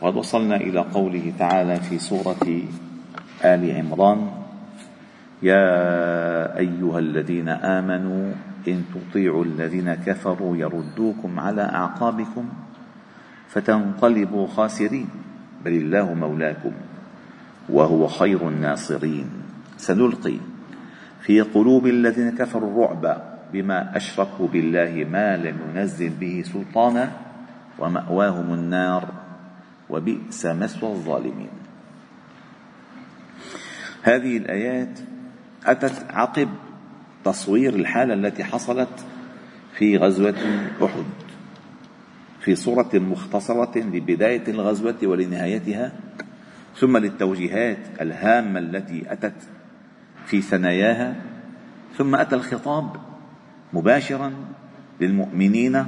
وقد وصلنا إلى قوله تعالى في سورة آل عمران يا أيها الذين آمنوا إن تطيعوا الذين كفروا يردوكم على أعقابكم فتنقلبوا خاسرين بل الله مولاكم وهو خير الناصرين. سنلقي في قلوب الذين كفروا الرعب بما أشركوا بالله ما لم ينزل به سلطانا ومأواهم النار. وبئس مثوى الظالمين. هذه الآيات أتت عقب تصوير الحالة التي حصلت في غزوة أحد. في صورة مختصرة لبداية الغزوة ولنهايتها ثم للتوجيهات الهامة التي أتت في ثناياها ثم أتى الخطاب مباشرا للمؤمنين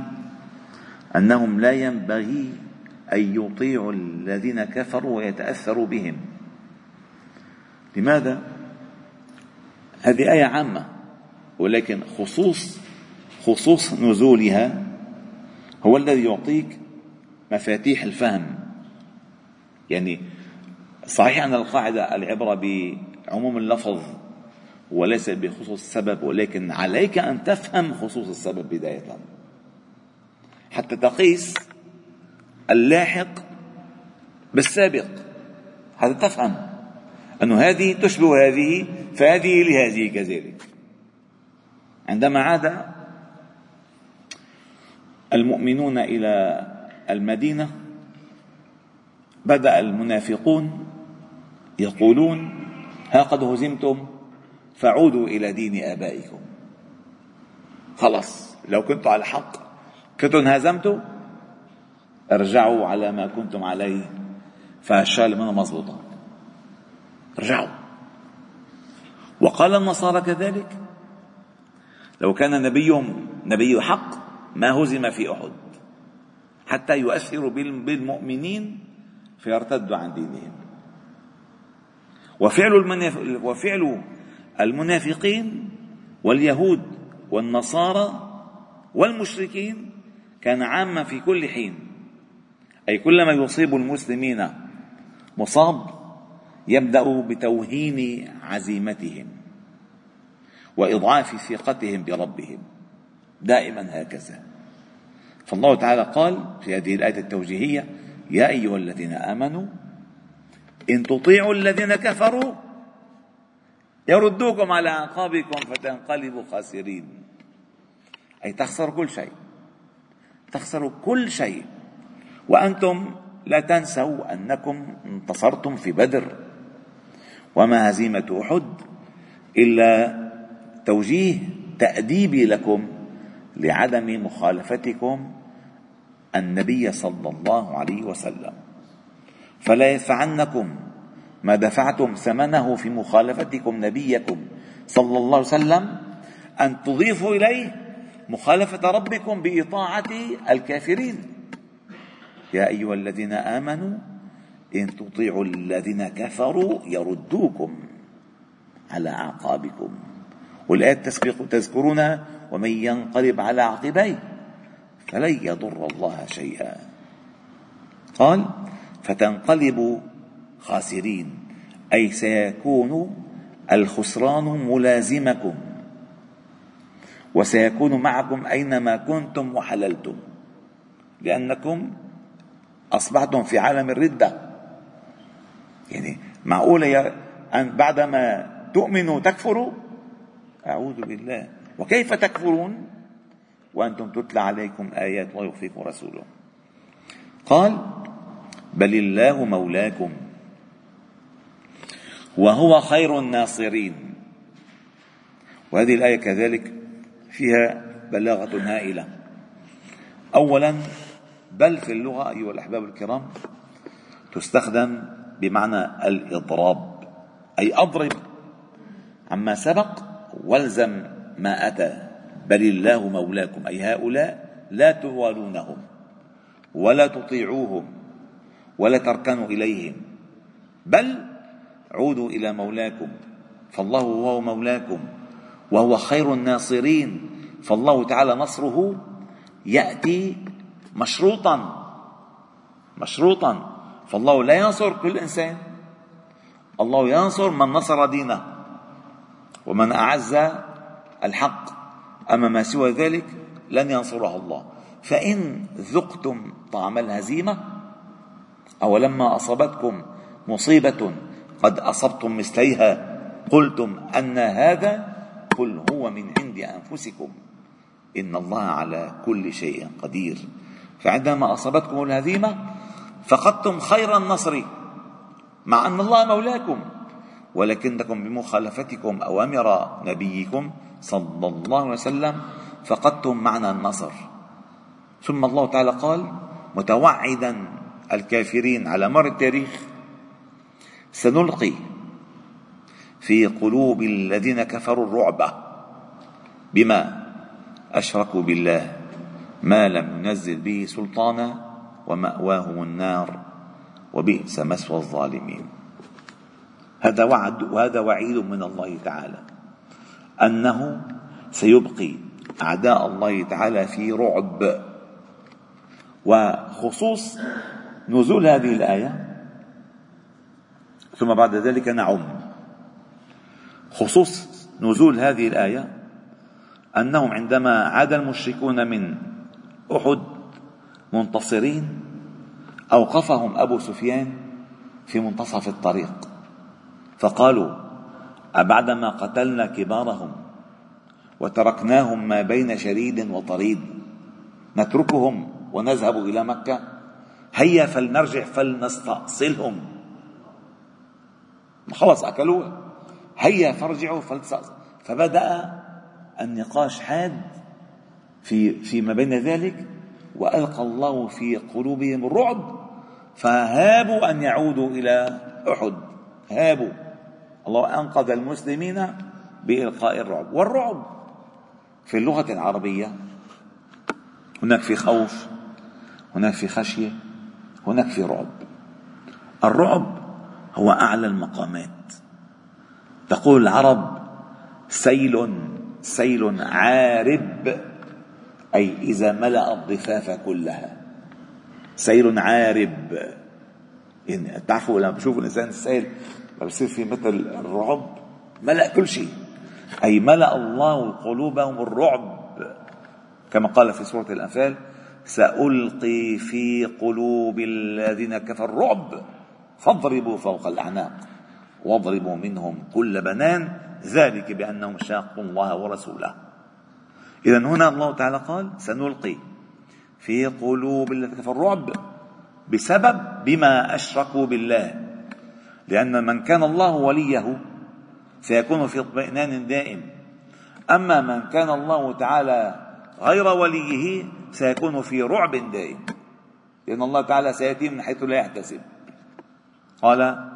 أنهم لا ينبغي أن يطيعوا الذين كفروا ويتأثروا بهم. لماذا؟ هذه آية عامة ولكن خصوص خصوص نزولها هو الذي يعطيك مفاتيح الفهم. يعني صحيح أن القاعدة العبرة بعموم اللفظ وليس بخصوص السبب ولكن عليك أن تفهم خصوص السبب بداية. حتى تقيس اللاحق بالسابق. حتى تفهم أن هذه تشبه هذه فهذه لهذه كذلك. عندما عاد المؤمنون إلى المدينة بدأ المنافقون يقولون ها قد هزمتم فعودوا إلى دين آبائكم. خلص لو كنتم على الحق كنتم انهزمتوا ارجعوا على ما كنتم عليه. فالشغله منه مضبوطة ارجعوا. وقال النصارى كذلك. لو كان نبيهم نبي حق ما هزم في أحد. حتى يؤثروا بالمؤمنين فيرتدوا عن دينهم. وفعل وفعل المنافقين واليهود والنصارى والمشركين كان عاما في كل حين. أي كلما يصيب المسلمين مصاب يبدأ بتوهين عزيمتهم وإضعاف ثقتهم بربهم دائما هكذا. فالله تعالى قال في هذه الآية التوجيهية يا أيها الذين آمنوا إن تطيعوا الذين كفروا يردوكم على أعقابكم فتنقلبوا خاسرين. أي تخسروا كل شيء تخسروا كل شيء. وأنتم لا تنسوا أنكم انتصرتم في بدر. وما هزيمة أحد إلا توجيه تأديبي لكم لعدم مخالفتكم النبي صلى الله عليه وسلم. فلا يدفعنكم ما دفعتم ثمنه في مخالفتكم نبيكم صلى الله عليه وسلم أن تضيفوا إليه مخالفة ربكم بإطاعة الكافرين. يا أيها الذين آمنوا إن تطيعوا الذين كفروا يردوكم على أعقابكم. والآيات تسبق تذكرونها ومن ينقلب على عقبيه فلن يضر الله شيئا. قال فتنقلبوا خاسرين أي سيكون الخسران ملازمكم. وسيكون معكم أينما كنتم وحللتم لأنكم أصبحتم في عالم الردة. يعني معقولة يا أن بعدما تؤمنوا تكفروا؟ أعوذ بالله. وكيف تكفرون؟ وأنتم تتلى عليكم آيات الله يخفيكم رسوله. قال بل الله مولاكم وهو خير الناصرين. وهذه الآية كذلك فيها بلاغة هائلة. أولا بل في اللغة أيها الأحباب الكرام تستخدم بمعنى الإضراب أي أضرب. عما سبق والزم ما أتى بل الله مولاكم أي هؤلاء لا توالونهم ولا تطيعوهم ولا تركنوا إليهم بل عودوا إلى مولاكم فالله هو مولاكم وهو خير الناصرين فالله تعالى نصره يأتي مشروطا. مشروطا. فالله لا ينصر كل إنسان. الله ينصر من نصر دينه. ومن أعز الحق أما ما سوى ذلك لن ينصره الله. فإن ذقتم طعم الهزيمة أو لما أصابتكم مصيبة قد أصبتم مثليها قلتم أن هذا قل هو من عند أنفسكم. إن الله على كل شيء قدير. فعندما أصابتكم الهزيمة فقدتم خير النصر مع أن الله مولاكم ولكنكم بمخالفتكم أوامر نبيكم صلى الله عليه وسلم فقدتم معنى النصر. ثم الله تعالى قال متوعدا الكافرين على مر التاريخ سنلقي في قلوب الذين كفروا الرعب بما أشركوا بالله. ما لم ينزل به سلطانا ومأواهم النار وبئس مثوى الظالمين. هذا وعد وهذا وعيد من الله تعالى أنه سيبقي أعداء الله تعالى في رعب. وخصوص نزول هذه الآية ثم بعد ذلك نعم. خصوص نزول هذه الآية أنهم عندما عاد المشركون من أحد منتصرين اوقفهم أبو سفيان في منتصف الطريق. فقالوا أبعدما قتلنا كبارهم وتركناهم ما بين شريد وطريد نتركهم ونذهب إلى مكة؟ هيا فلنرجع فلنستأصلهم. خلص أكلوها. هيا فارجعوا فلنستأصل فبدأ النقاش حاد في فيما بين ذلك وألقى الله في قلوبهم الرعب فهابوا أن يعودوا إلى أحد. هابوا. الله أنقذ المسلمين بإلقاء الرعب. والرعب في اللغة العربية هناك في خوف هناك في خشية هناك في رعب. الرعب هو أعلى المقامات. تقول العرب سيل سيل راعب. أي إذا ملأ الضفاف كلها. سيل عارب. يعني تعرفوا لما بشوف الإنسان السيل بصير في مثل الرعب ملأ كل شيء. أي ملأ الله قلوبهم الرعب. كما قال في سورة الأنفال سألقي في قلوب الذين كفروا الرعب. فاضربوا فوق الأعناق واضربوا منهم كل بنان. ذلك بأنهم شاقوا الله ورسوله. إذا هنا الله تعالى قال سنلقي في قلوب الذين كفروا الرعب بسبب بما أشركوا بالله. لأن من كان الله وليه سيكون في اطمئنان دائم. أما من كان الله تعالى غير وليه سيكون في رعب دائم. لأن الله تعالى سيأتي من حيث لا يحتسب. قال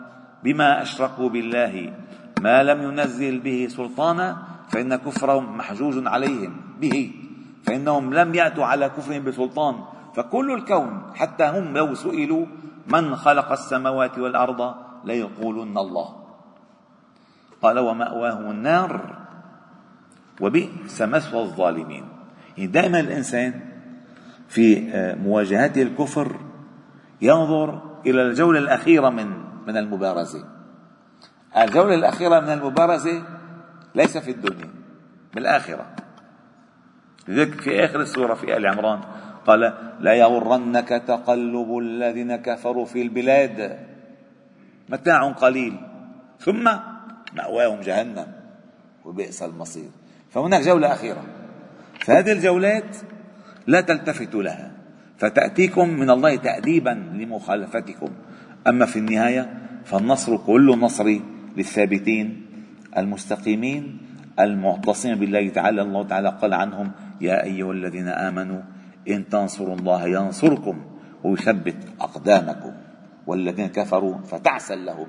بما أشركوا بالله ما لم ينزل به سلطانا فإن كفرهم محجوج عليهم به فإنهم لم يأتوا على كفرهم بسلطان. فكل الكون حتى هم لو سئلوا من خلق السماوات والأرض ليقولن الله. قال ومأواهم النار وبئس مثوى الظالمين. يعني دائما الإنسان في آه، مواجهته الكفر ينظر إلى الجولة الأخيرة من من المبارزة. الجولة الأخيرة من المبارزة ليس في الدنيا بالآخرة. لذلك في آخر السورة في آل عمران قال لا يغرنك تقلب الذين كفروا في البلاد. متاع قليل. ثم مأواهم جهنم وبئس المصير. فهناك جولة أخيرة. فهذه الجولات لا تلتفتوا لها. فتأتيكم من الله تأديبا لمخالفتكم. أما في النهاية فالنصر كل النصر للثابتين المستقيمين المعتصمين بالله تعالى الله تعالى قال عنهم يا أيها الذين آمنوا إن تنصروا الله ينصركم ويثبت أقدامكم والذين كفروا فتعسا لهم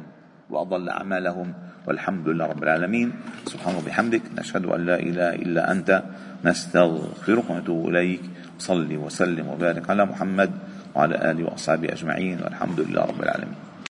وأضل أعمالهم والحمد لله رب العالمين. سبحانه وبحمدك نشهد أن لا إله إلا أنت نستغفرك ونتوب إليك صلي وسلم وبارك على محمد وعلى آله وأصحابه أجمعين والحمد لله رب العالمين.